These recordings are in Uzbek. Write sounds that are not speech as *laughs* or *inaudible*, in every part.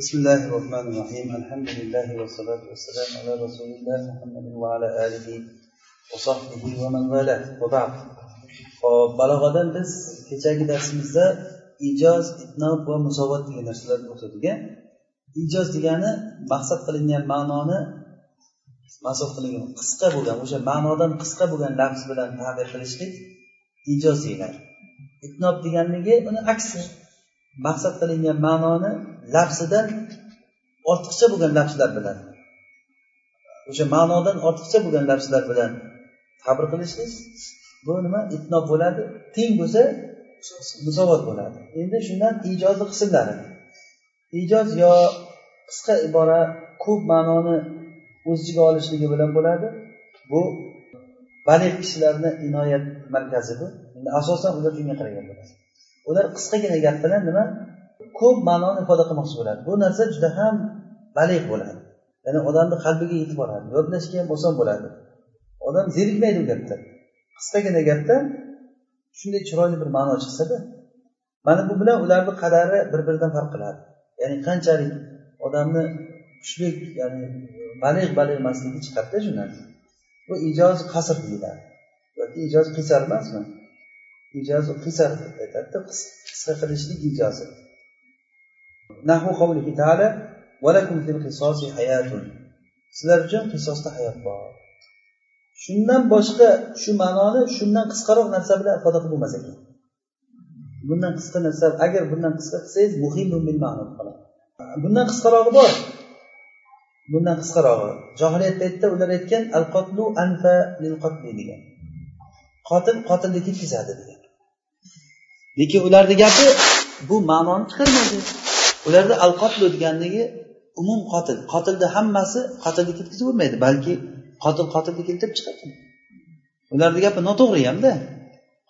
بسم الله الرحمن الرحيم الحمد لله والصلاة والسلام على رسول الله محمد وعلى آله وصحبه ومن والاه وبعد hop balog'adan biz kechagi darsimizda ijoz itnob va musovat degan narsalarni o'qidik ijoz degani maqsad qilingan ma'noni maqsad qilingan qisqa bo'lgan o'sha ma'nodan qisqa bo'lgan lafz bilan tabir qilishlik ijoz deyiladi itnob deganligi uni aksi maqsad qilingan ma'noni lafzidan ortiqcha bo'lgan lafzlar bilan o'sha ma'nodan ortiqcha bo'lgan lafzlar bilan tabir qilishlik bu nima? Itnob bo'ladi. Teng bo'lsa musovat bo'ladi. Endi shundan ijozni qismlari. Ijoz yo qisqa ibora ko'p ma'noni o'z ichiga olishligi bilan bo'ladi. Bu baliq kishilarni inoyat markazi bu. Endi asosan ular shunga qaragan bo'ladi. Ular qisqagina gap bilan nima? Ko'p ma'noni ifoda qilmoqchi bo'ladi. Bu narsa juda ham baliq bo'ladi. Ya'ni odamni qalbiga yetib boradi yodlashga ham oson bo'ladi. Odam zerikmaydi u gapdan qisqagina gapdan shunday chiroyli bir ma'no chiqsada mana bu bilan ularni qadari bir biridan farq qiladi. Ya'ni qanchalik odamni kuchli ya'ni baliq baliq emasligi chiqadida shundan bu ijoz qasr deyiladi. Yoki ijoz qisar emasmi? Ijoz qisar aytadida qisqa qilishlik ijozi. Nahu qavlihi taala valakum fil qisosi hayatun. Sizlar uchun qisosda hayot bor. Shundan boshqa shu ma'noni shundan qisqaroq narsa bilan ifoda qilib bo'lmas ekan. Bundan qisqa narsa agar bundan qisqa qilsangiz bundan qisqarog'i bor. Bundan qisqarog'i. Johiliyat paytida ular aytgan al qotlu anfa lil qotli degan. Qotil qotillikni ketkazadi degan. Lekin ularni gapi bu ma'noni chiqarmaydi. Ularda al qotlu deganligi umum qotil. Qotilni hammasi qotilni ketkazib bo'lmaydi balki qotil qotilni keltirib chiqadi. Ularni gapi noto'g'ri hamda.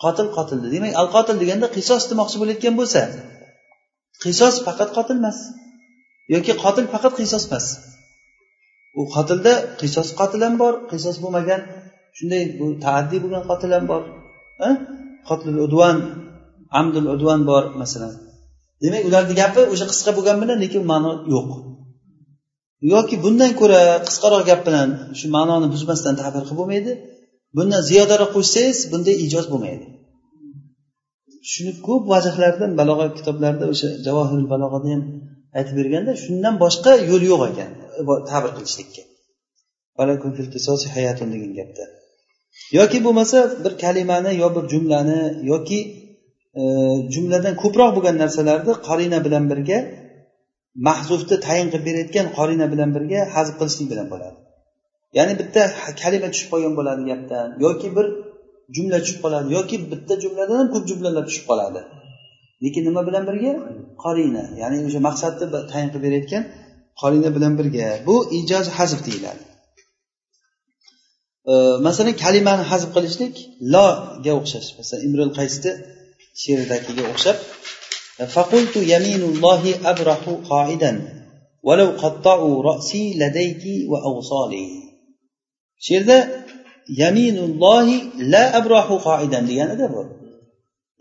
Qotil qotilni demak al qotil deganda qisos demoqchi bo'layotgan bo'lsa qisos faqat qotil emas yoki qotil faqat qisos emas. U qotilda qisos qotil ham bor qisos bo'lmagan shunday bu taaddiy bo'lgan qotil ham bor qotil udvan amdul udvan bor masalan. Demak ularni gapi o'sha qisqa bo'lgani bilan lekin ma'no yo'q. Yoki bundan ko'ra qisqaroq gap bilan shu ma'noni buzmasdan tabir qilib bo'lmaydi. Bundan ziyodaroq qo'shsangiz bunday ijoz bo'lmaydi. Shuni ko'p vajhlardan balog'a kitoblarida o'sha javohirul balog'ada ham aytib berganda shundan boshqa yo'l yo'q ekan. Tabir qilishlikka degan gapda. Yoki bo'lmasa bir kalimani yo bir jumlani yoki jumladan ko'proq bo'lgan narsalarni qorina bilan birga mahzufni tayin qilib berayotgan qorina bilan birga hazb qilishlik bilan bo'ladi. Ya'ni bitta kalima tushib qolgan bo'ladi gapdan yoki bir jumla tushib qoladi yoki bitta jumladan ham ko'p jumlalar tushib qoladi. Lekin nima bilan birga? Qorina. Ya'ni o'sha maqsadni tayin qilib berayotgan qorina bilan birga. Bu ijoz hazb deyiladi. Masalan kalimani hazb qilishlik loga o'xshash. Masalan imrul qaysni she'ridagiga o'xshab فقلت يمين الله أبرح قاعدا ولو قطعوا رأسي لديك وأوصالي she'rda yaminullohi la abrahu qoidan deganida bu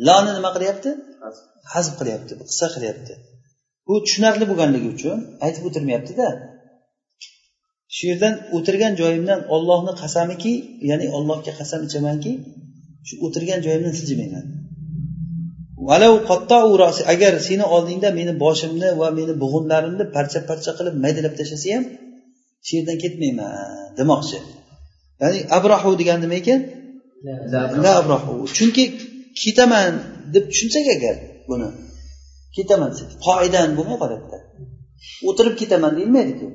loni nima qilyapti hazb qilyapti qissa qilyapti bu tushunarli bo'lganligi uchun aytib o'tirmayaptida shu yerdan o'tirgan joyimdan ollohni qasamiki ya'ni ollohga qasam ichamanki shu o'tirgan joyimdan siljimayman agar seni oldingda meni boshimni va meni bug'unlarimni parcha parcha qilib maydalab tashlasa ham shu yerdan ketmayman demoqchi. Ya'ni abrahu degani nima ekan? La abrahu. Chunki ketaman deb tushunsak agar buni ketaman qoidan bo'lmay qoladida o'tirib ketaman deyilmaydiku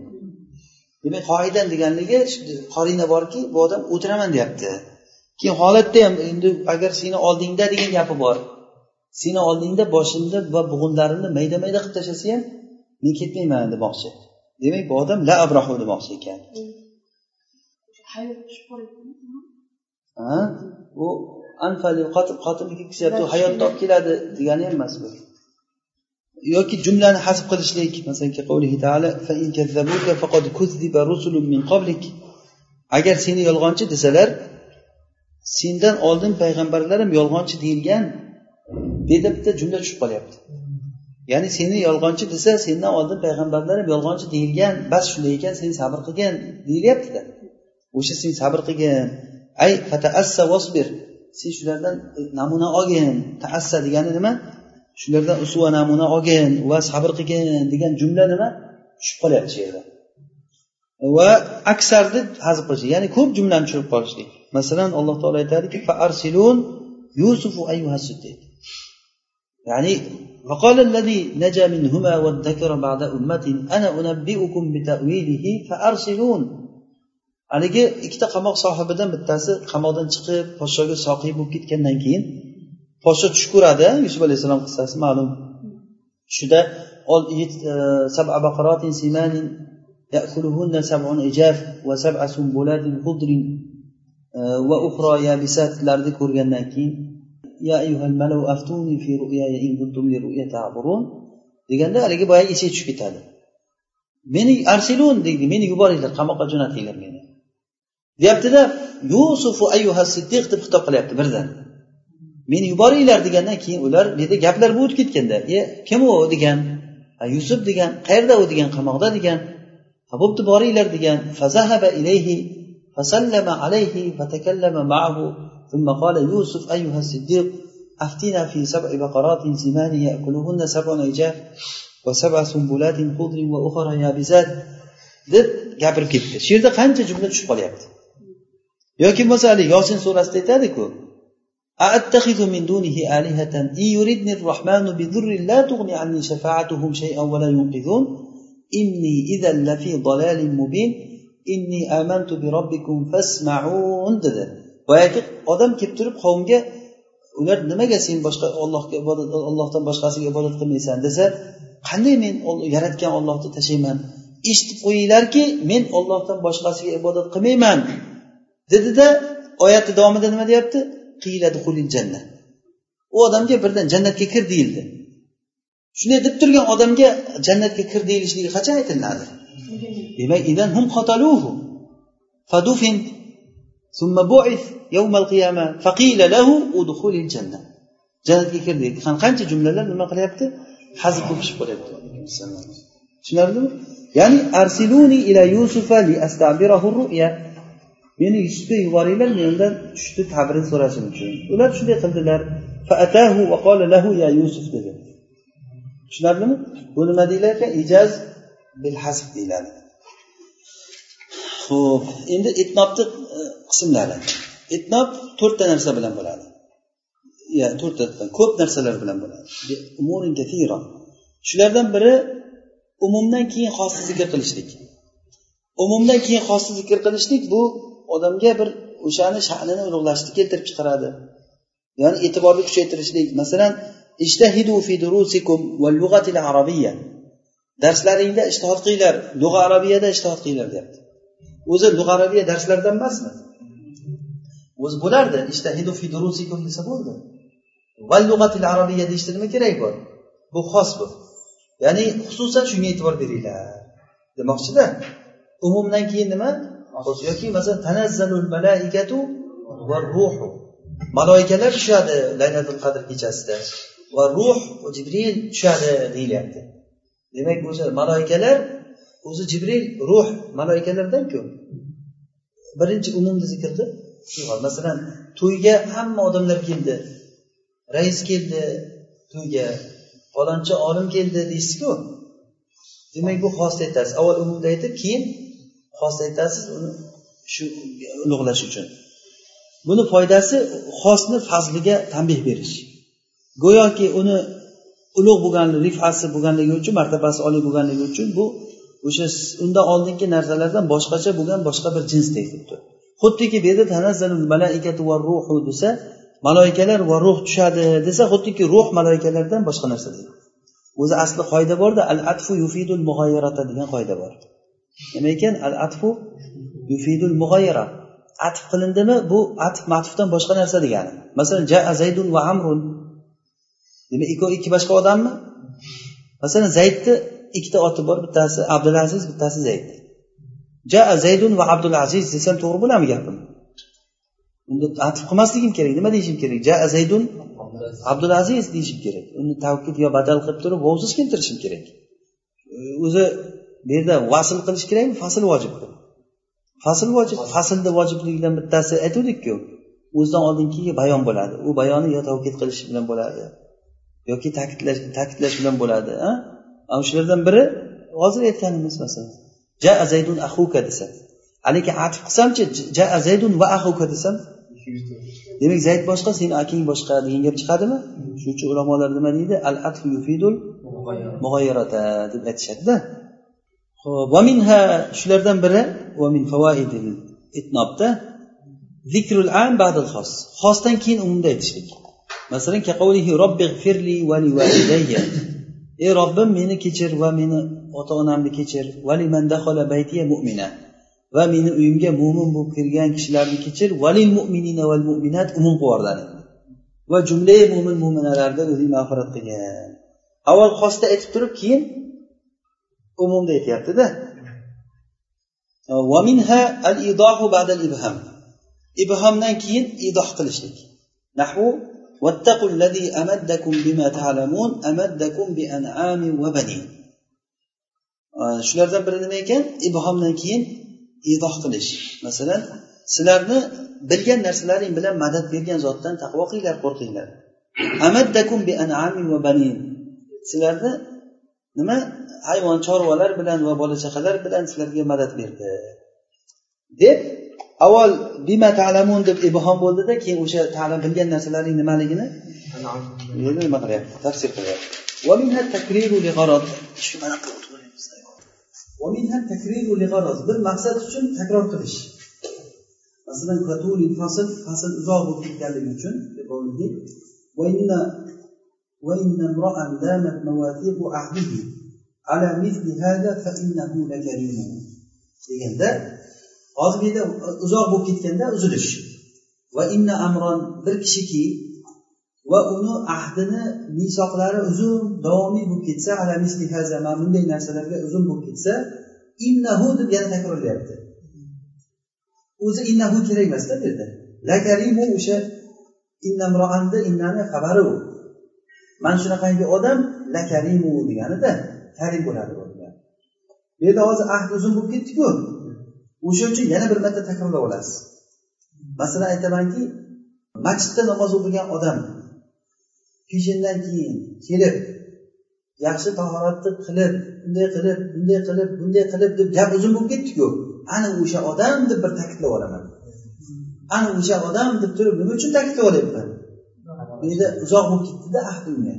demak qoidan deganligi qorina borki bu odam o'tiraman deyapti. Keyin holatda ham endi agar seni oldingda degan gapi bor seni oldingda boshimni va bug'unlarimni mayda mayda qilib tashlasa ham men ketmayman demoqchi demak bu odam la abrahu demoqchi ekan. U qotilni ketkazayapti hayotda olib keladi degani ham emas bu. Yoki jumlani hasb qilishlik. Masalan agar seni yolg'onchi desalar sendan oldin payg'ambarlar ham yolg'onchi deyilgan dedi bitta jumla tushib qolyapti. Ya'ni seni yolg'onchi desa sendan oldin payg'ambarlar ham yolg'onchi deyilgan bas shunday ekan sen sabr qilgin deyilyaptida o'sha sen sabr qilgin. Ay fataassa vosbir sen shulardan e, namuna olgin. Taassa degani nima? Shulardan usva namuna olgin va sabr qilgin degan jumla nima? Tushib qolyapti shu yerda. Va aksarni hazb qilish ya'ni ko'p jumlani tushirib qolishlik. Masalan alloh taolo aytadiki fa arsilun yusufu ya'ni وقال الذي نجا منهما وادكر بعد أمة أنا أنبئكم بتأويله فأرسلون haligi ikkita qamoq sohibidan bittasi qamoqdan chiqib podshoga soqiy bo'lib ketgandan keyin podsho tush ko'radi yusuf alayhissalom qissasi ma'lum tushida سبع بقرات سمان يأكلهن سبع إجاف وسبع سنبلات خضر وأخرى يابسات larni ko'rgandan keyin ya أيها الملو aftuni fi رؤياي in kuntum li ru'ya ta'burun deganda haligi boyagi esiga tushib ketadi. Meni arsilun deydi. Meni yuboringlar qamoqqa jo'natinglar meni deyaptida yusufu ayuha siddiq deb xitob qilyapti birdan meni yuboringlar degandan keyin ular bu gaplar bu o'tib ketganda e kim u? degan yusuf degan qayerda u? degan qamoqda degan bo'pti boringlar degan fazahaba ilayhi fasallama alayhi fatakallama ma'ahu ثم قال يوسف أيها الصديق أفتنا في سبع بقرات سمان يأكلهن سبع عجاف وسبع سنبلات خضر وأخرى يابسات. deb gapirib ketdi shu yerda qancha jumla tushib qolyapti yoki bo'lmasa haligi yosin surasida aytadiku أأتخذ من دونه آلهة؟ إن يردني الرحمن بضر لا تغني عني شفاعتهم شيئا ولا ينقذون. إني إذا لفي ضلال مبين. إني آمنت بربكم فاسمعون. dedi boyagi odam kelib turib qavmga ular nimaga sen boshqa ollohga ibodat ollohdan boshqasiga ibodat qilmaysan? desa qanday men yaratgan ollohni tashlayman? Eshitib qo'yinglarki men ollohdan boshqasiga ibodat qilmayman. dedida oyatni davomida nima deyapti? Janna. U odamga birdan jannatga kir deyildi. Shunday deb turgan odamga jannatga kir deyilishligi qachon aytiladi? Demak ثم بعث يوم القيامة فقيل له ادخل الجنة jannatga kir deydi qancha jumlalar nima qilyapti hazb bo'lib chiqib qolyapti tushunarlimi ya'ni arsiluni ila yusufa li astabirahu ru'ya meni yusufga yuboringlar men undan tushni tabrini so'rashim uchun ular shunday qildilar faatahu va qala lahu ya yusuf dedi tushunarlimi bu nima deyilar ekan ijaz bil hasb deyiladi Ho'p endi etnobni e, qismlari. Etnob to'rtta narsa bilan bo'ladi. To'rttadan ko'p narsalar bilan bo'ladi. Shulardan biri umumdan keyin xosni zikr qilishlik. Umumdan keyin xosni zikr qilishlik bu odamga bir o'shani sha'nini ulug'lashni keltirib chiqaradi. Ya'ni e'tiborni kuchaytirishlik. Masalan ishtahidu fi durusikum val lug'atil arabiyya darslaringda ishtihod qilinglar lug'a arabiyada ishtihod qilinglar deyapti. O'zi lug'arabiya darslardan emasmi? O'zi bo'lardi. Ishtahidu fi durusikum desa bo'ldi. Val lug'atil arabiyya deyishda nima kerak bor? Bu xos bu. Ya'ni xususan shunga e'tibor beringlar. Demoqchida. Umumdan keyin nima? Yoki masalan tanazzalul malaikatu va ruhu. Maloikalar tushadi laylatul qadr kechasida. Va ruh jibril tushadi deyilyapti. Demak o'sha maloikalar o'zi jibril ruh maloikalardanku birinchi umumni zikrni masalan to'yga hamma odamlar keldi. Rais keldi to'yga falonchi olim keldi deysizku. Demak bu xosni aytasiz avval umumda aytib keyin xos aytasiz uni shu ulug'lash uchun. Buni foydasi xosni fazliga tanbeh berish. Go'yoki uni ulug' bo'lganligi rifasi bo'lganligi uchun martabasi oliy bo'lganligi uchun bu o'sha undan oldingi narsalardan boshqacha bo'lgan boshqa bir jinsdek xuddi xuddiki bu yerda malaikatu va ruhu desa maloikalar va ruh tushadi desa xuddiki ruh maloikalardan boshqa narsa deydi. O'zi asli qoida borda al atfu yufidul mug'ayyarata degan qoida bor. Nima ekan? Al atfu yufidul mug'ayyara atf qilindimi? Bu atf matfdan boshqa narsa degani. Masalan jaa zaydun va amrun. Demak ikkovi ikki boshqa odammi? Masalan zaydni ikkita oti bor bittasi abdulaziz bittasi zayd. Jaa zaydun va abdulaziz desam to'g'ri bo'ladimi gapim? Unda atf qilmasligim kerak nima deyishim kerak? Jaa zaydun abdulaziz deyishim kerak. Uni tavkid yo badal qilib turib vovsiz keltirishim kerak. O'zi bu yerda vasl qilish kerakmi? Fasl vojib fasl vojib faslni vojibligidan bittasi aytuvdikku o'zidan oldingi bayon bo'ladi. U bayonni yo tavkid qilish bilan bo'ladi yoki ta'kidlash ta'kidlash bilan bo'ladi ana shulardan biri hozir aytganimiz masalan ja zaydun ahuka desa. Haligi atf qilsamchi ja zaydun va ahuka desam? Demak zayd boshqa seni akang boshqa degan gap chiqadimi? Shuning uchun ulamolar nima deydi? Al atfu yufidul mug'ayyarata deb aytishadida. Ho'p va minha shulardan biri va min favoidil itnobda zikrul am ba'dal xos. Xosdan keyin umumda aytishlik. Masalan kaqavlihi robbi firli va li ey robbim meni kechir va meni ota onamni kechir baytiya mu'mina. Va meni uyimga mo'min bo'lib kirgan kishilarni kechir. Valil mu'minina val mu'minat umum qilib va jumlai mo'min mo'minalarni o'zing mag'firat qilgin avval xosda aytib turib keyin umumda aytyaptida. Ibhamdan keyin idoh qilishlik. Nahu واتقوا الذي أمدكم بما تعلمون أمدكم بأنعام وبنين shulardan biri nima ekan ibhomdan keyin izoh qilish masalan sizlarni bilgan narsalaring bilan madad bergan zotdan taqvo qilinglar qo'rqinglar amaddakum bi an'amin va banin sizlarni nima hayvon chorvalar bilan va bola chaqalar bilan sizlarga madad berdi deb avval bima talamun deb ibhom bo'ldida keyin o'sha ta'lim bilgan narsalaring nimaligini nima qilyapti tafsir qilyapti bir maqsad uchun takror qilish masalan fasl fasl uzoq bo'lib ketganligi uchun وإن امرأ دامت مواثيق عهده على مثل هذا فإنه لكريم deganda hozir bu yerda uzoq bo'lib ketganda uzilish va inna amron bir kishiki va uni ahdini misoqlari uzun davomiy bo'lib ketsa mana bunday narsalarga uzun bo'lib ketsa innahu deb yana takrorlayapti. O'zi innahu kerak emasda bu yerda. Lakarimu o'sha innamroanni innani xabari u. Mana shunaqangi odam lakarimu deganida karim bo'ladi bu yerda hozir ahd uzun bo'lib ketdiku. O'sha uchun yana bir marta takrorlab olasiz. Masalan aytamanki masjidda namoz o'qigan odam peshindan keyin kelib yaxshi tahoratni qilib bunday qilib bunday qilib bunday qilib deb gap uzun bo'lib ketdiku ana o'sha odam deb bir ta'kidlab olaman. Ana o'sha odam deb turib nima uchun ta'kidlab olyapman bu yerda uzoq bo'lib ketdida ahd unga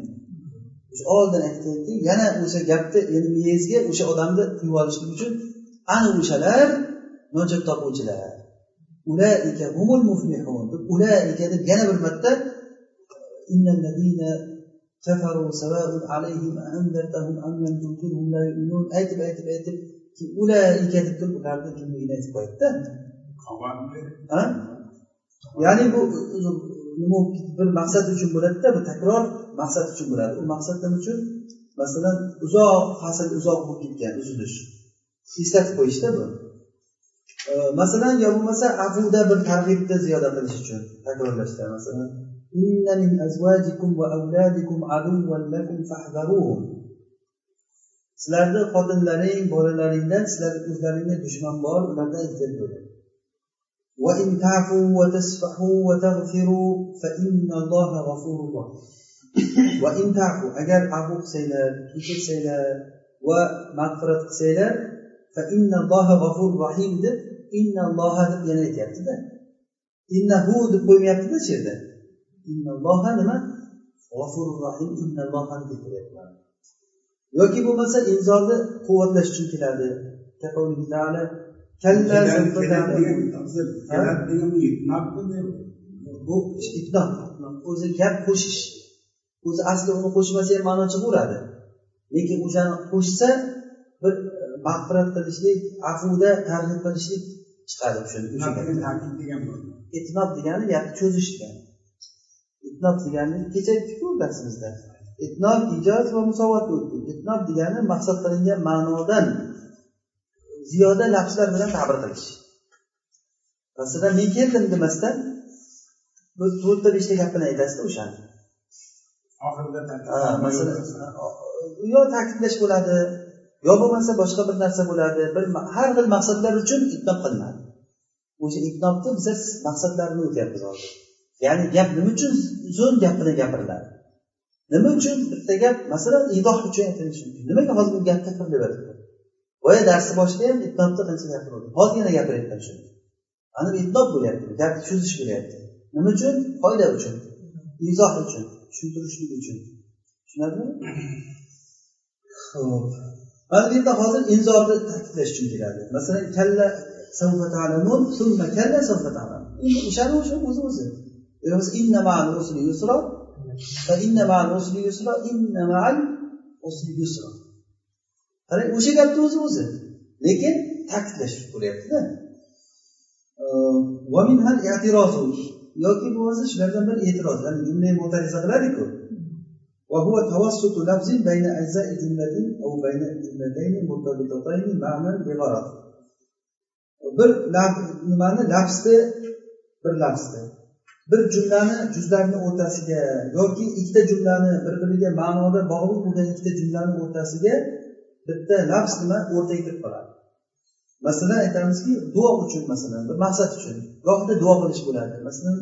oldin aytdiki yana o'sha gapni endi miyangizga o'sha odamni quyib olishlik uchun ana o'shalar mo'ljal topuvchilar ulaika humul muflihun ulaika deb yana bir marta aytib aytib aytib ulaika deb turib ularni kimligini aytib qo'yadida ya'ni bu nima bir maqsad uchun bo'ladida bu takror maqsad uchun bo'ladi. U maqsad nima uchun masalan uzoq fasl uzoq bo'lib ketgan uzilish. Eslatib qo'yishda bu. Masalan yo bo'lmasa afuda bir targ'ibni ziyoda qilish uchun takrorlashda masalan إن من أزواجكم وأولادكم عدوا لكم فاحذروهم sizlarni xotinlaring bolalaringdan sizlar o'zlaringga dushman bor ulardan ehtiyot bo'ling وإن تعفوا وتصفحوا وتغفروا فإن الله غفور رحيم وإن تعفوا أجر عفو قسيلر كيكسيلر ومغفرة قسيلر rohim deb innalloha deb yana aytyaptida. Innahu deb qo'ymayaptida shu yerda. Innalloha nima? G'ofurur rohim innalloha deb kelyaptilar yoki bo'lmasa insonni quvvatlash uchun keladi bu o'zi gap qo'shish. O'zi asli uni qo'shmasa ham ma'no chiqaveradi lekin o'shani qo'shsa mag'firat qilishlik afuda targ'ib qilishlik chiqadi itnob degani gapni cho'zish degani itnob degani kecha aytdikku darsimizda itnob ijoz va musovatga o'tdik itnob degani maqsad qilingan ma'nodan ziyoda lafzlar bilan ta'bir qilish. Masalan men keldim demasdan bir to'rtta beshta gapini aytasizda o'shani masalan yo ta'kidlash bo'ladi yo bo'lmasa boshqa bir narsa bo'lardi bir har xil maqsadlar uchun itnob qilinadi. O'sha itnobni biza maqsadlarini o'tyapmiz hozir ya'ni gap nima uchun zo'r gapini gapiriladi nima uchun bitta gap masalan idoh uchun aytilishi mumkin. Nimaga hozir bu gapni kir deb aytibdi boya darsni boshida ham itnobni qancha gapirdim hozir yana gapiryapman shuni. Ana itnob bo'lyapti gapni cho'zish bo'lyapti. Nima uchun? Foyda uchun izoh uchun tushuntirishlik uchun. Tushunarlimi ho'p mana bu yerda hozir inzorni ta'kidlash uchun keladi. Masalan kalla kalla o'shani o'sha o'zi o'zi inna ma'al usri yusra fa inna ma'al usri yusra inna ma'al usri yusra. Qarang o'sha gapni o'zi o'zi lekin ta'kidlash bo'lyaptida. Yoki bo'lmasa shulardan bir e'tiroz. Ya'ni jumla mo'tariza qiladiku وهو توسط لفظ بين أجزاء جملة أو بين جملتين مرتبطتين معنى بغرض bir nimani lafzni bir lafzni bir jumlani juzlarini o'rtasiga yoki ikkita jumlani bir biriga ma'noda bog'liq bo'lgan ikkita jumlani o'rtasiga bitta lafz nima o'rtaga kirib qoladi masalan aytamizki duo uchun masalan bir maqsad uchun gohida duo qilish bo'ladi masalan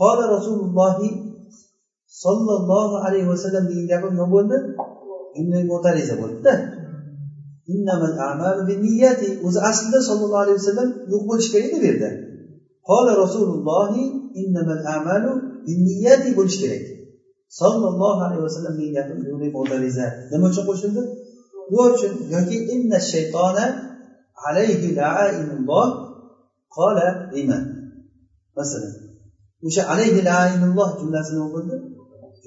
qola rasulullohi sollallohu alayhi vasallam degan gapi nima bo'ldi. Jumla mo'tariza bo'ldida. O'zi aslida sollallohu alayhi vasallam yo'q bo'lishi kerak edi bu yerda qola rasulullohi amalu bo'lishi kerak. Sollallohu alayhi vasallam degan gapi jumla mo'tariza nima uchun qo'shildi? Bu uchun yoki inna shaytona alayhi la'inulloh qola iman masalan o'sha alayhi la'inulloh jumlasi o'qildi.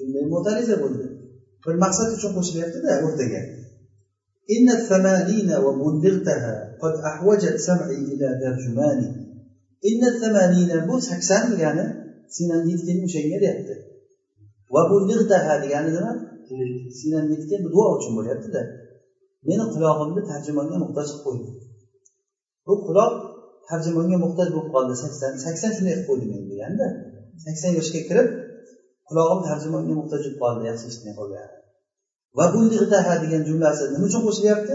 bo'ldi jumla mo'tariza bo'ldi bir maqsad uchun qo'shilyaptida o'rtaga إن الثمانين وبلغتها قد أحوجت سمعي إلى ترجمان إن الثمانين bu sakson degani senani yetgan o'shanga deyapti va bullig'taha degani nima senani yetgan bu duo uchun bo'lyaptida meni qulog'imni tarjimonga muhtoj qilib qo'ydi bu quloq tarjimonga muhtoj bo'lib qoldi sakson sakson shunday qilib qo'ydi meni deganda sakson yoshga kirib qulog'im tarjimonga muhtoj bo'lib qoldi yaxshi eshitmay qolgan va bullig'taha degan jumlasi nima uchun qo'shilyapti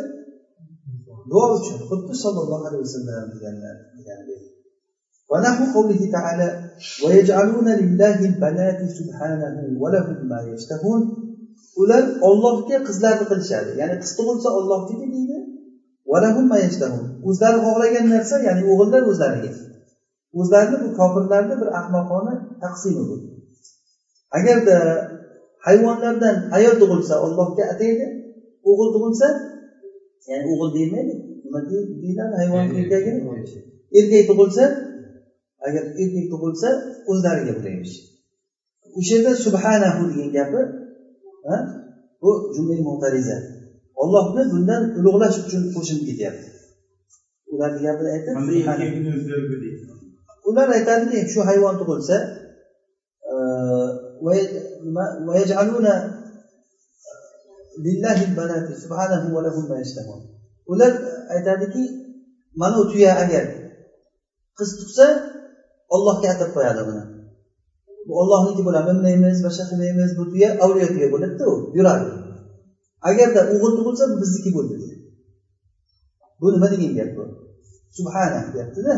duo uchun xuddi sollallohu alayhi vasallam deganlar degandek ونحو قوله تعالى ويجعلون لله البنات سبحانه ولهم ما يشتهون ular ollohga qizlarni qilishadi ya'ni qiz tug'ilsa ollohniki deydi o'zlari xohlagan narsa ya'ni o'g'illar o'zlariga o'zlarini bu kofirlarni bir ahmoqona taqsimi bu agarda hayvonlardan ayol tug'ilsa ollohga ataydi o'g'il tug'ilsa ya'ni o'g'il deyilmaydi. Nima deyiladi hayvon erkagini erkak tug'ilsa agar erkak tug'ilsa o'zlariga bo'laymish o'sha yerda subhanahu degan gapi bu jumla mo'tariza ollohni bundan ulug'lash uchun qo'shilib ketyapti. Ularni gapini aytib ular aytadiki shu hayvon tug'ilsa ular aytadiki mana u tuya agar qiz tug'sa ollohga atab qo'yadi buni. Bu ollohniki bo'ladi minmaymiz boshqa qilmaymiz bu tuya avliyo tuya bo'ladida u yuradi. Agarda o'g'il tug'ilsa bu bizniki bo'ldi. Deydi bu nima degan gap bu? Subhana deyaptida.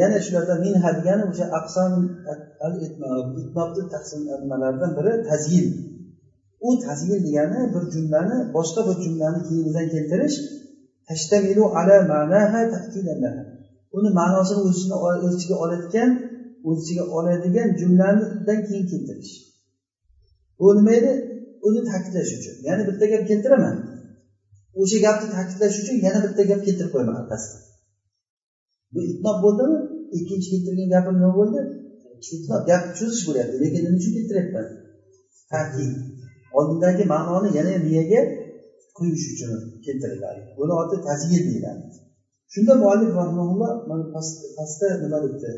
Yana shulardan minha degani o'sha aqson al itnobni taqsim nimalaridan biri tazyil u tazyil degani bir jumlani boshqa bir jumlani keyinidan keltirish tashtamilu ala ma'naha uni ma'nosini o'z ichiga oladigan o'z ichiga oladigan jumlanidan keyin keltirish bu nima edi uni ta'kidlash uchun ya'ni bitta gap keltiraman o'sha gapni ta'kidlash uchun yana bitta gap keltirib qo'yaman orqasidan bu itnob bo'ldimi? Ikkinchi keltirgan gapim nima bo'ldi? Itnob gap cho'zish bo'lyapti lekin nima uchun keltiryapman takid oldindagi ma'noni yana miyaga quyish uchun keltiriladi buni oti tazyir deyiladi shunda muallif rahmaulloh mana pastda nima debdi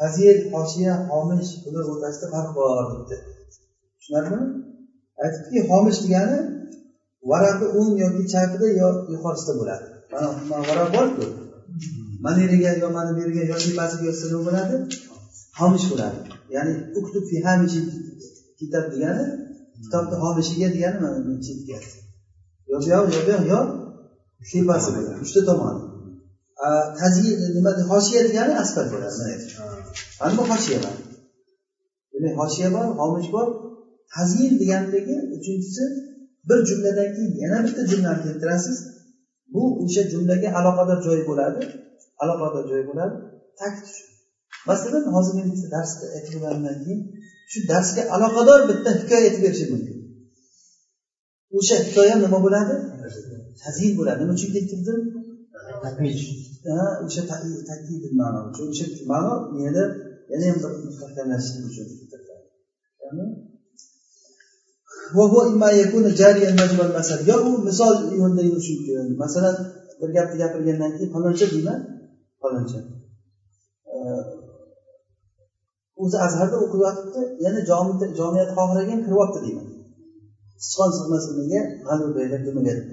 tazyir hoshiya homish bular o'rtasida farq bor debdi. Tushunarlimi? Aytibdiki homish degani varaqi o'ng yoki chapida yo yuqorisida bo'ladi. Mana varaq borku. Mana yeriga yo mana bu yerga yo tepasiga yotsa nima bo'ladi homish bo'ladi. Ya'ni uktub fi hamishi kitob degani kitobni homishiga degani mana bu chetga yo bu yoq yo bu yoq yo tepasi bo'ladi uchta tomoni tazi nima hoshiya degani asfal bo'ladi mana bu hoshiya bor. Demak hoshiya bor homish bor. Tazyin degandagi uchinchisi bir jumladan keyin yana bitta jumlani keltirasiz. Bu o'sha jumlaga aloqador joy bo'ladi. Aloqador joy bo'ladi ta'kid uchun masalan hozir men bitta darsda aytib bo'lgandan keyin shu darsga aloqador bitta hikoya aytib berishim mumkin. O'sha hikoya nima bo'ladi? Tazyin bo'ladi. Nima uchun keltirdim o'sha takkid ma'no uchun. O'sha ma'no menda yana ham bir mustahkamlash uchun yo u misol yo'lida yurishi mumkin. Masalan bir gapni gapirgandan keyin faloncha deyman faloncha o'zi azharda o'qiyotibdi yana jamiyat xohlagan kiryapti deyman. Sichqon sig'masin menga g'alva beylab nimaga deb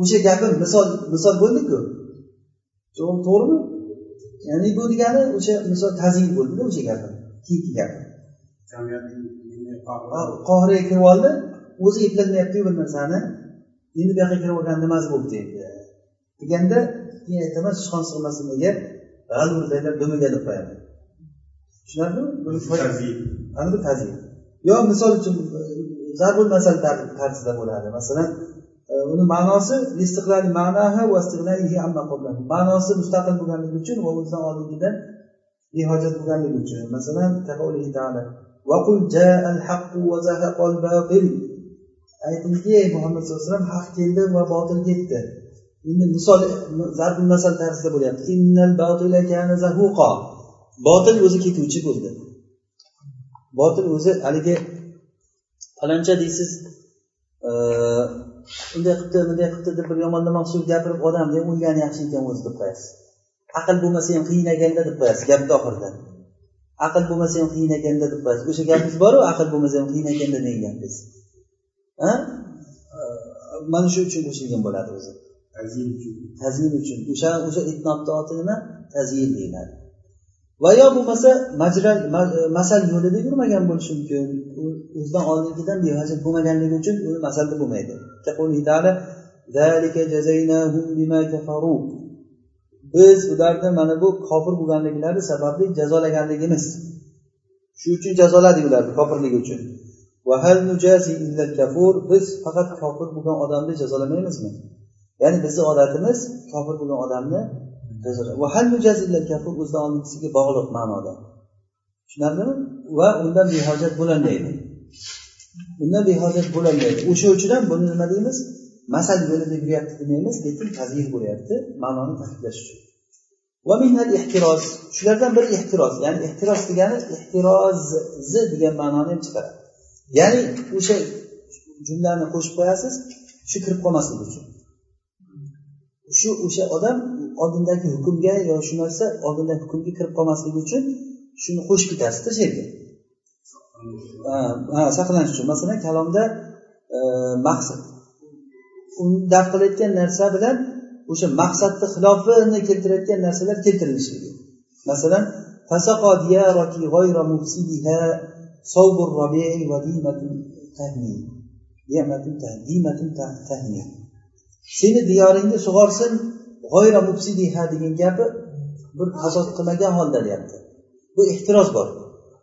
o'sha gapim misol misol bo'ldiku. To'g'rimi? Ya'ni bu degani o'sha misol tazyin bo'ldida o'sha gapim keyingi gapim qohiraga kirib oldi o'zi eplolmayaptiku bir narsani endi bu yoqqa kirib olgan nimasi bo'libdi endi deganda keyin aytaman sichqon sig'masin menga g'alva dumiga deb qo'yaman. Tushunarlimi? Ana bu yo misol uchun zarbul masal tarzida bo'ladi. Masalan uni ma'nosi ma'nosi mustaqil bo'lganligi uchun va o'zidan oldingidan behojat bo'lganligi uchun. Masalan aytingki ey muhammad sallallohu alayhi vasallam haq keldi va botil ketdi endi misol zarbi masal tarzida bo'lyapti. Botil o'zi ketuvchi bo'ldi. Botil o'zi haligi faloncha deysiz e, unday qilibdi bunday qilibdi deb bir yomonlama mahsul gapirib odamni o'lgani yaxshi ekan o'zi deb qo'yasiz. Aql bo'lmasa ham qiynaganda deb qo'yasiz gapni oxirida aql bo'lmasa ham qiynaganda deb qo'yasiz. O'sha gapingiz boru aql bo'lmasa ham qiynaganda degan gapingiz mana shu uchun qo'shilgan bo'ladi o'zi. Tazyin uchun o'sha o'sha itnobni oti nima tazyin deyiladi. Va yo bo'lmasa majral e, masal yo'lida yurmagan bo'lishi mumkin. O'zidan oldingidan behojat bo'lmaganligi uchun uni masalda bo'lmaydi. Biz ularni mana bu kofir bo'lganliklari sababli jazolaganligimiz. Shu uchun jazoladik ularni kofirligi uchun. Biz faqat kofir bo'lgan odamni jazolamaymizmi? Ya'ni bizni odatimiz kofir bo'lgan odamni o'zidan oldingisiga bog'liq ma'noda. Tushunarlimi? Va undan behojat bo'lolmaydi undan behojat bo'lolmaydi o'sha uchun ham buni nima deymiz? Masal yo'lida yuryapti demaymiz lekin tazir bo'lyapti ma'noni ta'kidlash uchun. Shulardan biri ehtiroz. Ya'ni ehtiroz degani ehtirozi degan ma'noni ham chiqaradi. Ya'ni o'sha jumlani qo'shib qo'yasiz shu kirib qolmasligi uchun. Shu o'sha odam oldindagi hukmga yo shu narsa oldindagi hukmga kirib qolmasligi uchun shuni qo'shib ketasizda shu yerga. Ha saqlanish uchun. Masalan kalomda e, maqsad. Daf qilayotgan narsa bilan o'sha maqsadni xilofini keltirayotgan narsalar keltirilishligi masalan seni diyoringni sug'orsin g'oyra mufsidiha degan gapi bir hasod qilmagan holda deyapti. Bu ehtiroz bor.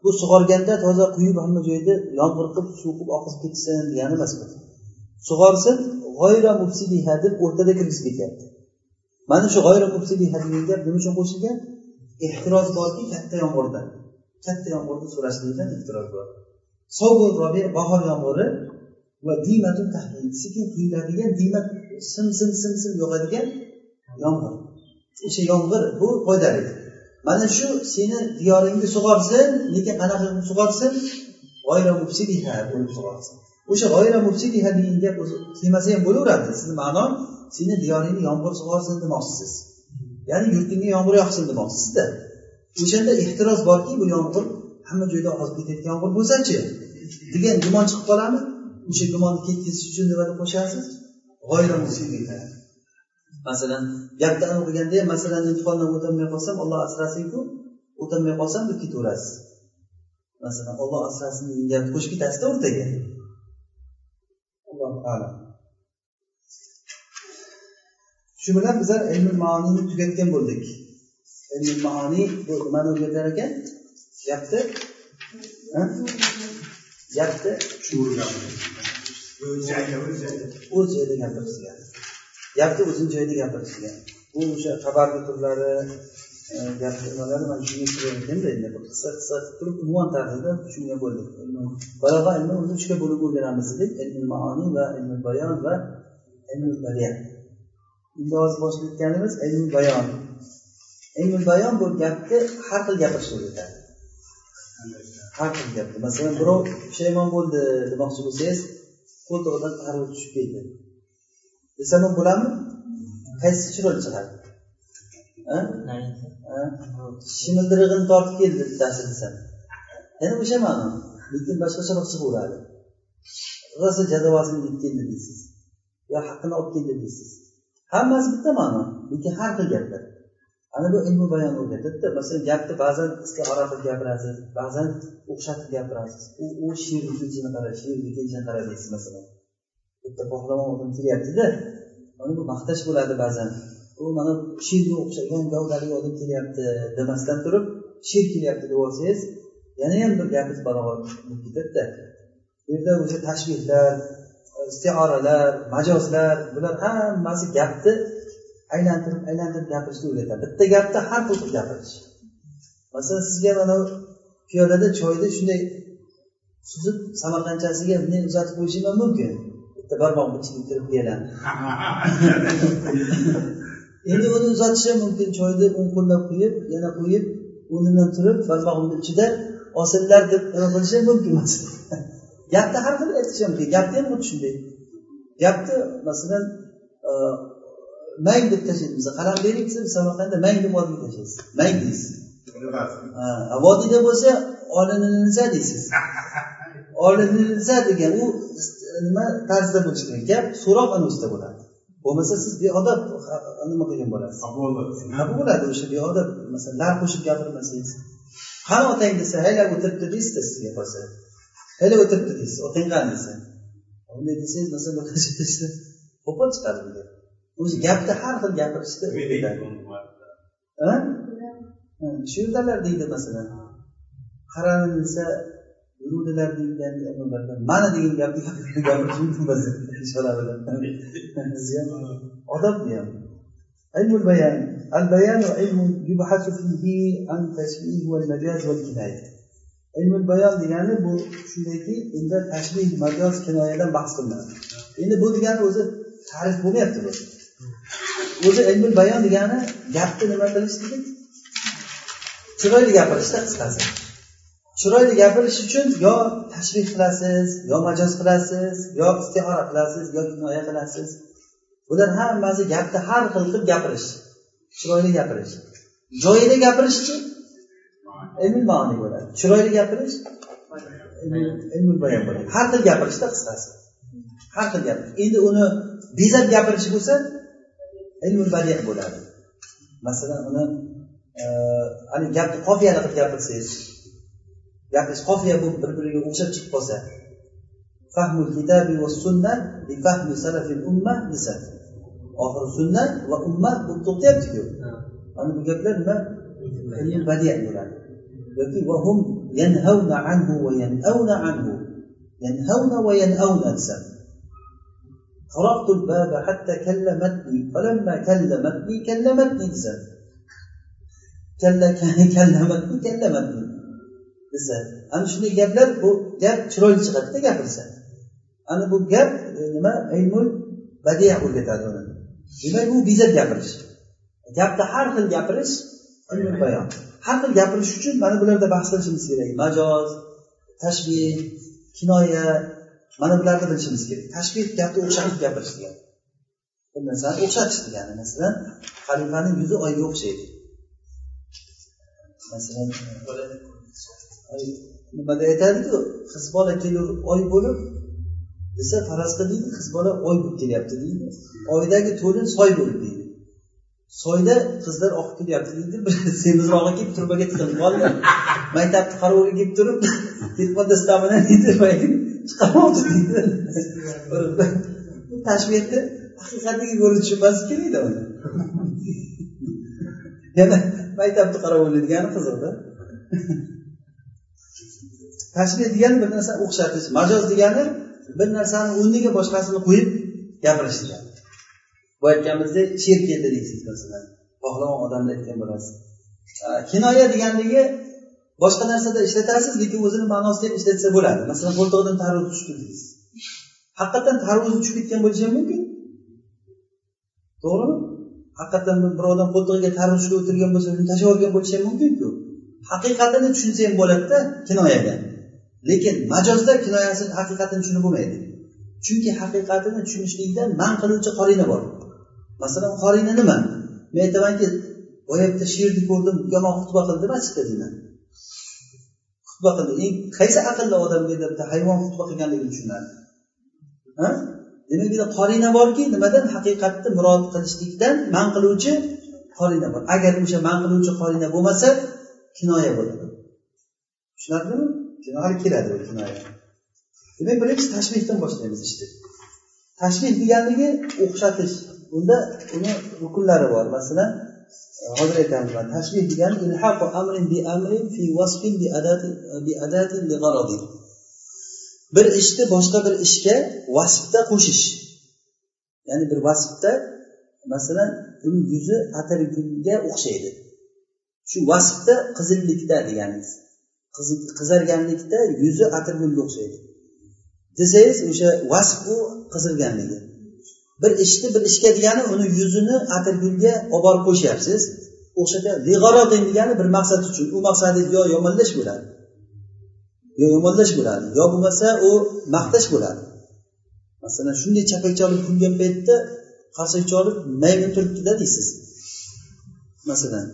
Bu sug'organda toza quyib hamma joyda yomg'ir qilib suv qilib oqizib ketsin degani emas bu sug'orsin g'oyra mufsidiha deb o'rtada kirgizib ketyapti mana shu g'oyra mufsidiha degan gap nima uchun qo'shilgan? Ehtiroz borki katta yomg'irdan katta yomg'irni so'rashlikdan ehtiroz bor? Bahor yomg'iri va diymatun sekin quyiladigan diymat sim sim sim sim yog'adigan yomg'ir. O'sha yomg'ir bu foydali. Mana shu seni diyoringni sug'orsin lekin qanaqa qilib sug'orsin? G'oyra mufsidiha bo'lib sug'orsin. O'sha g'oyra mubsidiha degan gap kelmasa ham bo'laveradi. Sizni ma'nom seni diyoringni yomg'ir sug'orsin demoqchisiz. Ya'ni yurtingga yomg'ir yoqsin demoqchisizda o'shanda ehtiroz borki bu yomg'ir hamma joyda ozib ketayotgan yomg'ir bo'lsachi? Degan gumon chiqib qoladimi o'sha gumonni ketkazish uchun nimani qo'shasiz? Masalan gapni aniq qilganda ham masalan imtihondan o'tolmay qolsam olloh asrasinku o'tolmay qolsam deb ketaverasiz. Masalan olloh asrasin degan gapni qo'shib ketasizda o'rtaga. Allohu alam. Shu bilan bizlar ilmi maoniyni tugatgan bo'ldik. Ilmi maoniy bu nimani o'rgatar ekan? Gapni gapni o'z joyida gapirishgan gapni o'zini joyida gapirishgan bu o'sha xabarni turlari e, gap nimalari mana shunga kirayotganda endi bir qissa qissa qilib turib unvon tarzida shunga bo'ldik balog'a ilmi o'zi uchga bo'lib o'rganamiz dedik. Ilmi maoniy va ilmi bayon va ilmi badiat endi hozir boshlayotganimiz ilmi bayon. Ilmi bayon bu gapni har xil gapirish o'rgatadi har xil gapni. Masalan birov pushaymon bo'ldi demoqchi bo'lsangiz qo'ltig'idan tarvuz tushib ketdi desam ham bo'ladimi qaysi chiroyli chiqadi shimildirig'ini tortib keldi bittasi desam. Yana o'sha ma'no. Lekin boshqacharoq chiqaveradi. Rosa jadavasini yeb keldi deysiz. Yo haqqini olib keldi deysiz. Hammasi bitta ma'no. Lekin har xil gaplar. Ana bu ilmi bayon o'rgatadida masalan gapni ba'zan istiora qilib gapirasiz ba'zan o'xshatib gapirasiz. U u she'r ikkinchini qara she'r ikkinchini qara deysiz masalan. Bitta pahlavon odam kelyaptida mana bu maqtash bo'ladi ba'zan. U mana she'rga o'xshagan gavdali odam kelyapti demasdan turib she'r kelyapti deb olsangiz yana ham bir gapingiz barobar bo'lib ketadida. Bu yerda o'sha tashbihlar istioralar majozlar bular hammasi gapni aylantirib aylantirib gapirishni o'rgatadi bitta gapni har xil qilib gapirish. Masalan sizga mana piyolada choyni shunday suzib samarqandchasiga bunday uzatib qo'yishim ham mumkin? Bitta barmog'imni ichiga kirib qo'yaman *laughs* endi uni uzatish ham mumkin. Choyni o'ng qo'llab qo'yib yana qo'yib o'rnidan turib barmog'imni ichida osillar deb nima qilishi ham mumkin gapni har xil aytish ham mumkin. Gapni ham xuddi shunday. Gapni masalan mang deb tashlaymiz. Qalam bering desa samarqandda mang deb vodiyga tashlaysiz. Mang deysiz. Vodiyda bo'lsa olinilza deysiz. Olinilza degan u nima tarzda bo'lishi kerak gap so'roq anusida bo'ladi. Bo'lmasa siz beodob nima qilgan bo'lasiz? Bo'ladi o'sha beodob masalan lar qo'shib gapirmasangiz. Qani otang desa haylab o'tiribdi deysizda sizga qolsa. Haylab o'tiribdi deysiz. Otang qani? desa. Unday desangiz masalan *laughs* qo'pol chiqadi o'zi gapni har xil gapirishni shu yerdalar deydi masalan qaranilsa yuruvdilar deyilgan mana degan gapni gapirish mumkin emas ishora bilan odob bu ham علم البيان البيان علم يبحث فيه عن تشبيه والمجاز والكناية علم البيان degani bu shundayki unda tashbih majoz kinoyadan bahs qilinadi endi bu degani o'zi ta'rif bo'lmayapti bu O'zi ilmul bayon degani gapni nima qilish dedik chiroyli gapirishda qisqasi. Chiroyli gapirish uchun yo tashbih qilasiz yo majoz qilasiz yo istihora qilasiz yo kinoya qilasiz. Bular hammasi gapni har xil qilib gapirish. Chiroyli gapirish. Joyida gapirishchi ilmul maoniy bo'ladi. Chiroyli gapirish ilmul bayon bo'ladi. Har xil gapirishda qisqasi. Har xil gapirish. Endi uni bezab gapirish bo'lsa ilmul badiy bo'ladi masalan uni haligi gapni qofiyali qilib gapirsangiz gapingiz qofiya bo'lib bir biriga o'xshab chiqib qolsa va sunna bi fahmi salafil umma desa oxiri sunna va umma bo'lib to'xtayaptiku mana bu gaplar nima ilmul badiy bo'ladi yoki vahum yanhavna anhu va yanavna anhu yanhavna va yanavna desa طرقت الباب حتى كلمتني فلما كلمتني كلمتني desa kallamatni kallamatni desa ana shunday gaplar bu gap chiroyli chiqadida gapirsa ana bu gap nima ilmul badia o'rgatadi uni demak u bezab gapirish gapni har xil gapirish ilmul bayon har xil gapirish uchun mana bularda bahs qilishimiz kerak majoz tashbih kinoya mana bularni bilishimiz kerak tashbih gapni o'xshatib gapirish degani bir narsani o'xshatish degani masalan xalifani yuzi oyga o'xshaydi. Masalan nimada aytadiku? Qiz bola kelur oy bo'lib desa faraz qil deydi qiz bola oy bo'lib kelyapti deydi. Oydagi to'lin soy bo'ldi deydi. Soyda qizlar oqib kelyapti deydi. Bir *laughs* semizrog'i kelib turbaga tiqilib qoldi maktabni qarovuli kelib turib *laughs* telefonda stamina *laughs* deydi *laughs* chiqarmoqchi deydi tashbehni haqiqatdagi ko'ra tushunmaslik kerakda uni. *laughs* Yana maktabni qarab o'ylaydigani qiziqda *laughs* tashbeh degani bir narsani o'xshatish majoz degani bir narsani o'rniga boshqasini qo'yib gapirish degani bu aytganimizdek sher keldi deysiz masalan. Pahlavon odamni aytgan bo'lasiz. Kinoya deganligi boshqa narsada ishlatasiz lekin o'zini ma'nosida ham ishlatsa bo'ladi. Masalan qo'ltig'idan tarvuz tushdi deysiz haqiqatdan tarvuzi tushib ketgan bo'lishi ham mumkin. To'g'rimi? Haqiqatdan bir odam qo'ltig'iga tarvuz ushlab o'tirgan bo'lsa uni tashlab yuborgan bo'lishi ham mumkinku. Haqiqatini tushunsa ham bo'ladida kinoyaga. Lekin majozda kinoyasini haqiqatini tushunib bo'lmaydi. Chunki haqiqatini tushunishlikda man qiluvchi qorina bor. Masalan qorina nima? Men aytamanki boyagi sherni ko'rdim yomon xutba qildi masjidda deyman xutba qildi. Eng qaysi aqlli odam bu yerda bitta hayvon xutba qilganligini tushunadi? Demak bu yerda qorina borki nimadan? Haqiqatni murod qilishlikdan man qiluvchi qorina bor. Agar o'sha man qiluvchi qorina bo'lmasa kinoya bo'ladi. Tushunarlimi? Hali keladi bu kinoya. Demak birinchi tashbihdan boshlaymiz ishni tashbih deganligi o'xshatish. Bunda uni rukunlari bor. Masalan hozir aytamiz tashbih degani ilhaqu amrin bi amrin fi wasfin bi adati bi adati li g'aradin bir ishni boshqa bir ishga vasfda qo'shish. Ya'ni bir vasfda masalan uni yuzi atirgulga o'xshaydi. Shu vasfda qizillikda deganingiz qizarganlikda yuzi atirgulga o'xshaydi. Desangiz o'sha vasf bu qizilganligi. Bir ishni bir ishga degani uni yuzini atirgulga olib borib qo'shyapsiz o'xshata degani bir maqsad uchun. U maqsadi yo yomonlash bo'ladi yo yomonlash bo'ladi yo bo'lmasa u maqtash bo'ladi. Masalan shunday chapakcha olib kulgan paytda qarsakcha olib maymun turibdida deysiz. Masalan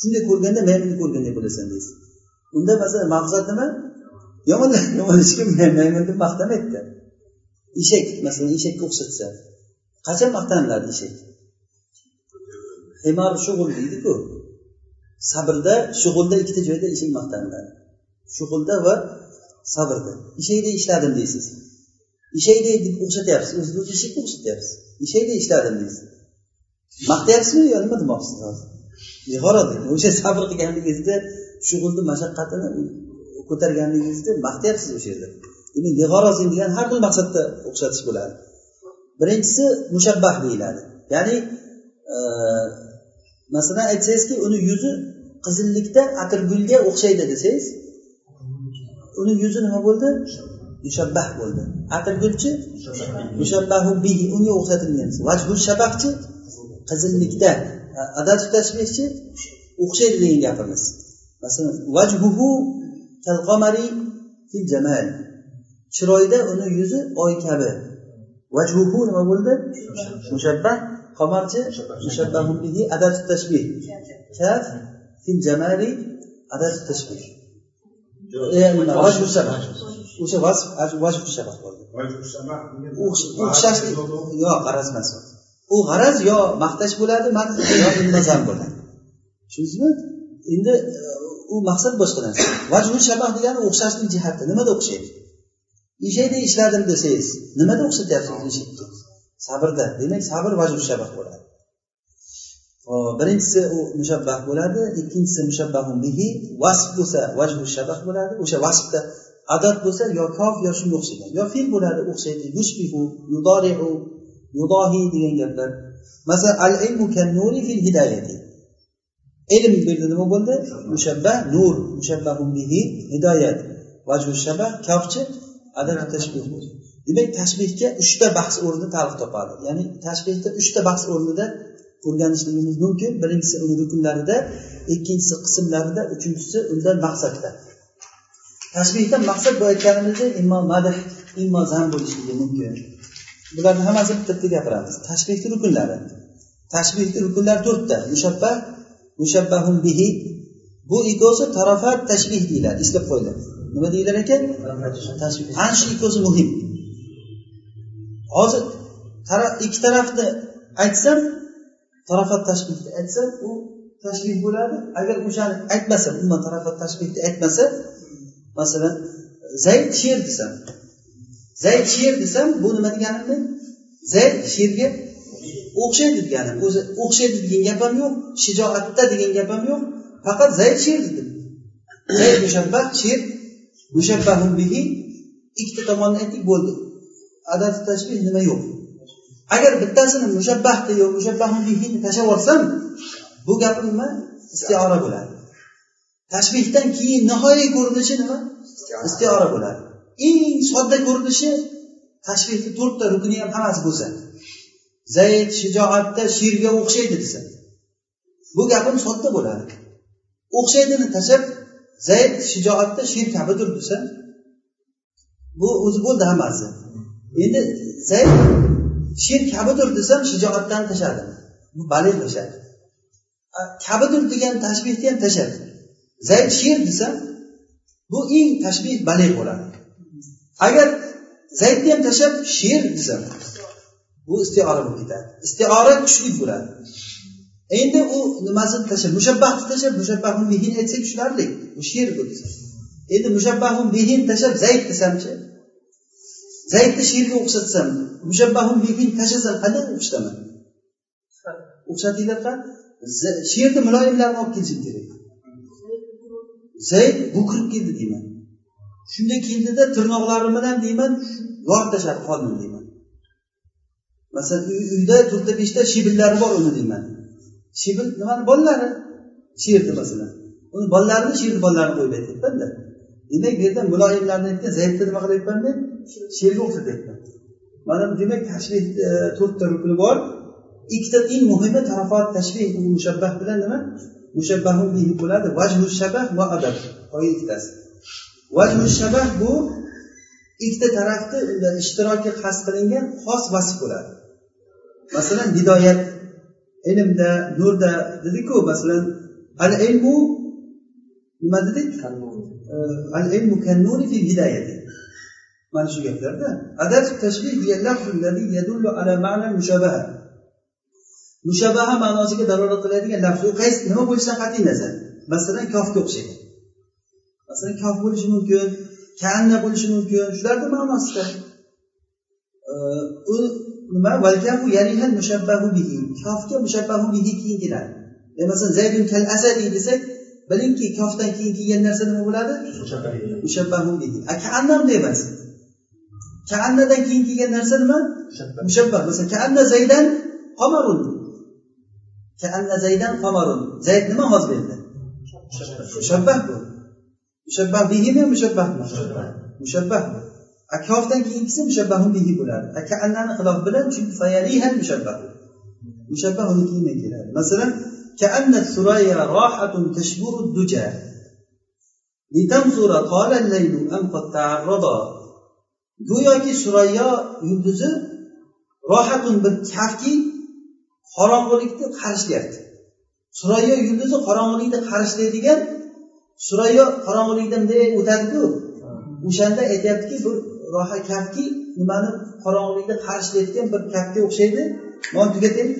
shunday ko'rganda maymunni ko'rganday bo'lasan deysiz. Unda masalan maqsad nima? Yomonlashga *laughs* maymunni maqtamaydida. Eshak masalan eshakka o'xshatsa. Qachon maqtanilar deyishadi himor shug'ul deydiku. Sabrda shug'ulda ikkita joyda ishing maqtaniladi shug'ulda va sabrda. Eshakdek ishladim deysiz. Eshakdek deb o'xshatyapsiz o'zingizni o'zi o'xshatyapsiz. Eshakdek ishladim deysiz. Maqtayapsizmi yo nima demoqchisiz hozir? O'sha sabr qilganligingizda shug'ulni mashaqqatini ko'targanligingizda maqtayapsiz o'sha yerda. Demak degan har xil maqsadda o'xshatish bo'ladi. Birinchisi mushabbah deyiladi. Ya'ni e, masalan aytsangizki uni yuzi qizillikda atirgulga o'xshaydi desangiz uni yuzi nima bo'ldi? Mushabbah bo'ldi. Atirgulchi? Mushabbahu bihi unga o'xshatilgan vajhul shabahchi? Qizillikda. Adatu tashbihchi o'xshaydi degan gapimiz. Masalan vajhuhu kalqamari fil jamal. Chiroyda uni yuzi oy kabi. Vajhuhu nima bo'ldi? Mushabbah. Qomarchi? Mushabbahu bihi adatu tashbih. Kaf fil jamali adatu tashbih. O'sha vasf vajhu shabah bo'ldi. O'xshashlik yo'q g'araz emas u. G'araz yo maqtash bo'ladi yo nazar bo'ladi. Tushundingizmi endi u maqsad boshqa narsa vajhu shabah degani o'xshashlik jihati. Nimada o'xshaydi eshakdek ishladim desangiz nimada o'xshatyapsiz eshakka sabrda demak sabr vajhu shabah bo'ladi. Birinchisi u mushabbah bo'ladi ikkinchisi mushabbahun bihi vasf bo'lsa vajhu shabah bo'ladi o'sha vasfda adat bo'lsa yo kof yo shunga o'xshagan yo fe'l bo'ladi o'xshaydi yushbihu yudoriu yudohi degan gaplar. Masalan al ilmu kan nuri fil hidoyati ilm bu yerda nima bo'ldi? Mushabbah. Nur. Mushabbahun bihi hidoyat vajhu shabah kofchi adad tashbih demak tashbihga uchta bahs o'rni ta'liq topadi. Ya'ni tashbihda uchta bahs o'rnida o'rganishligimiz mumkin. Birinchisi uni rukunlarida ikkinchisi qismlarida uchinchisi undan maqsadda. Tashbihdan maqsad bu aytganimizdek immo madh immo zam bo'lishligi mumkin. Bularni hammasini bitta bitta gapiramiz. Tashbihni rukunlari. Tashbihni rukunlari to'rtta. Mushabbah mushabbahun bihi. Bu ikkovsi tarafat tashbih deyiladi eslab qo'yiladi. Nima deyilar ekan? Ana shu ikkovsi muhim. Hozir ikki tarafni aytsam tarafat tashbihni aytsam u tashbih bo'ladi. Agar o'shani aytmasa umuman tarafat tashbihni aytmasa masalan zayd sher desam zayd sher desam bu nima deganimni zayd sherga o'xshaydi deganim o'zi o'xshaydi degan gap ham yo'q shijoatda degan gap ham yo'q faqat zayd sher dedim. Zayd mushabbah sher mushabbahun bihi ikkita tomonni aytdik bo'ldi. Adati tashbih nima yo'q? Agar bittasini mushabbahni yo mushabbahun bihini tashlab yuborsam bu gapim nima istiora bo'ladi. Tashbihdan keyin nihoyiy ko'rinishi nima? Istiora. Bo'ladi. Eng sodda ko'rinishi tashbihni to'rtta rukni ham hammasi bo'lsa. Zayd shijoatda sherga o'xshaydi desa bu gapim sodda bo'ladi. O'xshaydini tashlab zayd shijoatda sher kabidir desa bu o'zi bo'ldi hammasi endi zayd sher kabidir desam shijoatdan tashladi bu balig tashladi kabidir degan tashbihni ham tashladi zayd sher desam bu eng tashbih balig bo'ladi. Agar zaydni ham tashlab sher desam bu istiora bo'lib ketadi. Istiora kuchli bo'ladi. Endi u nimasini tashlab mushabbahni tashlab mushabbahni mehini aytsak tushunarli sher bu desa endi mushabbahun bihin tashlab zayd desamchi zaydni sherga o'xshatsam mushabbahun bihin tashlasam qanday o'xshataman o'xshatinglar sherni muloyimlarini olib kelishim kerak zayd bo'kirib keldi deyman shunday keldida tirnoqlari bilan deyman yorib tashladi qoldim deyman masalan uyda to'rtta beshta shibillari bor uni deyman shibil nimani bolalari sherni masalan uni bolalarini sherni bolalarini qo'yib aytyapmanda demak bu yerda muloyimlarni aytgan zaydni nima qilyapman men? Sherga o'xshatyapman mana demak tashbih e, to'rtta rukni bor. Ikkita eng muhimi tarafot tashbih mushabbah bilan nima? Mushabbahun bihi bo'ladi. Vajhu shabah va adab. Ikkitasi. Vajhu shabah bu ikkita tarafni ishtiroki qasd qilingan xos vasf bo'ladi. Masalan hidoyat ilmda nurda dediku masalan al ilmu nima dedik al ilmu kannuri fil hidoyati mana shu gaplarda. Adab tashbih yadullu ala ma'na mushabaha mushabaha ma'nosiga dalolat qiladigan lafz u qaysi? Nima bo'lishidan qat'iy nazar. Masalan kofga o'xshaydi. Masalan kof bo'lishi mumkin kanna bo'lishi mumkin. Shularni ma'nosida u nima? Valkafu yarihal mushabbahu bihi. Kofga mushabbahu bihi keyin keladi. Masalan zaydun kal asadi desak bilingki kofdan keyin kelgan narsa nima bo'ladi mushabbahu kaannamda emas kaannadan keyin kelgan narsa nima? Mushabbah masalan kaanna zaydan qomarun kaanna zaydan qomarun zayd nima hozir bu. Yerda mushabbah bu? Mushabbah bihimi mushabbahmi mushabbah kofdan keyingisi mushabbahun bihi bo'ladi kaannani xilof bilan chunki fayaliha mushabbah mushabbah uni keyin keladi. Masalan كأن الثريا راحة تشبر الدجى لتنظر طال الليل أم قد تعرضا go'yoki surayyo yulduzi rohatun bir kafki qorong'ulikni qarishlayapti surayyo yulduzi qorong'ulikni qarishlaydigan surayyo qorong'ulikda bunday o'tadiku o'shanda aytyaptiki bu roha kafki nimani qorong'ulikda qarishlayotgan bir kafga o'xshaydi mana tugataylik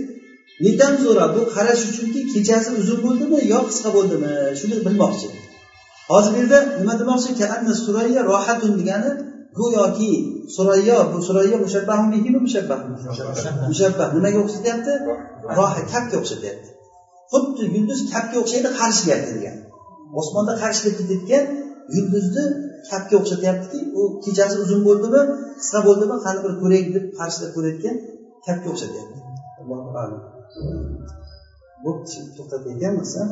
Zo'ra bu qarash uchunki kechasi uzun bo'ldimi yo qisqa bo'ldimi? Shuni bilmoqchi. Hozir bu yerda nima demoqchi? Surayya rohatun degani go'yoki surayyo bu surayyo mushabbahmi bihimi mushabbah nimaga o'xshatyapti? Roha kapga o'xshatyapti. Xuddi yulduz kapga o'xshaydi qarishlayapti degan. Osmonda qarishilib ketayotgan yulduzni kapga o'xshatyaptiki u kechasi uzun bo'ldimi qisqa bo'ldimi qani bir ko'raylik deb qarshilab ko'rayotgan kapga o'xshatyapti. Allohu alam bo'pti to'xtatayotgan bo'lsa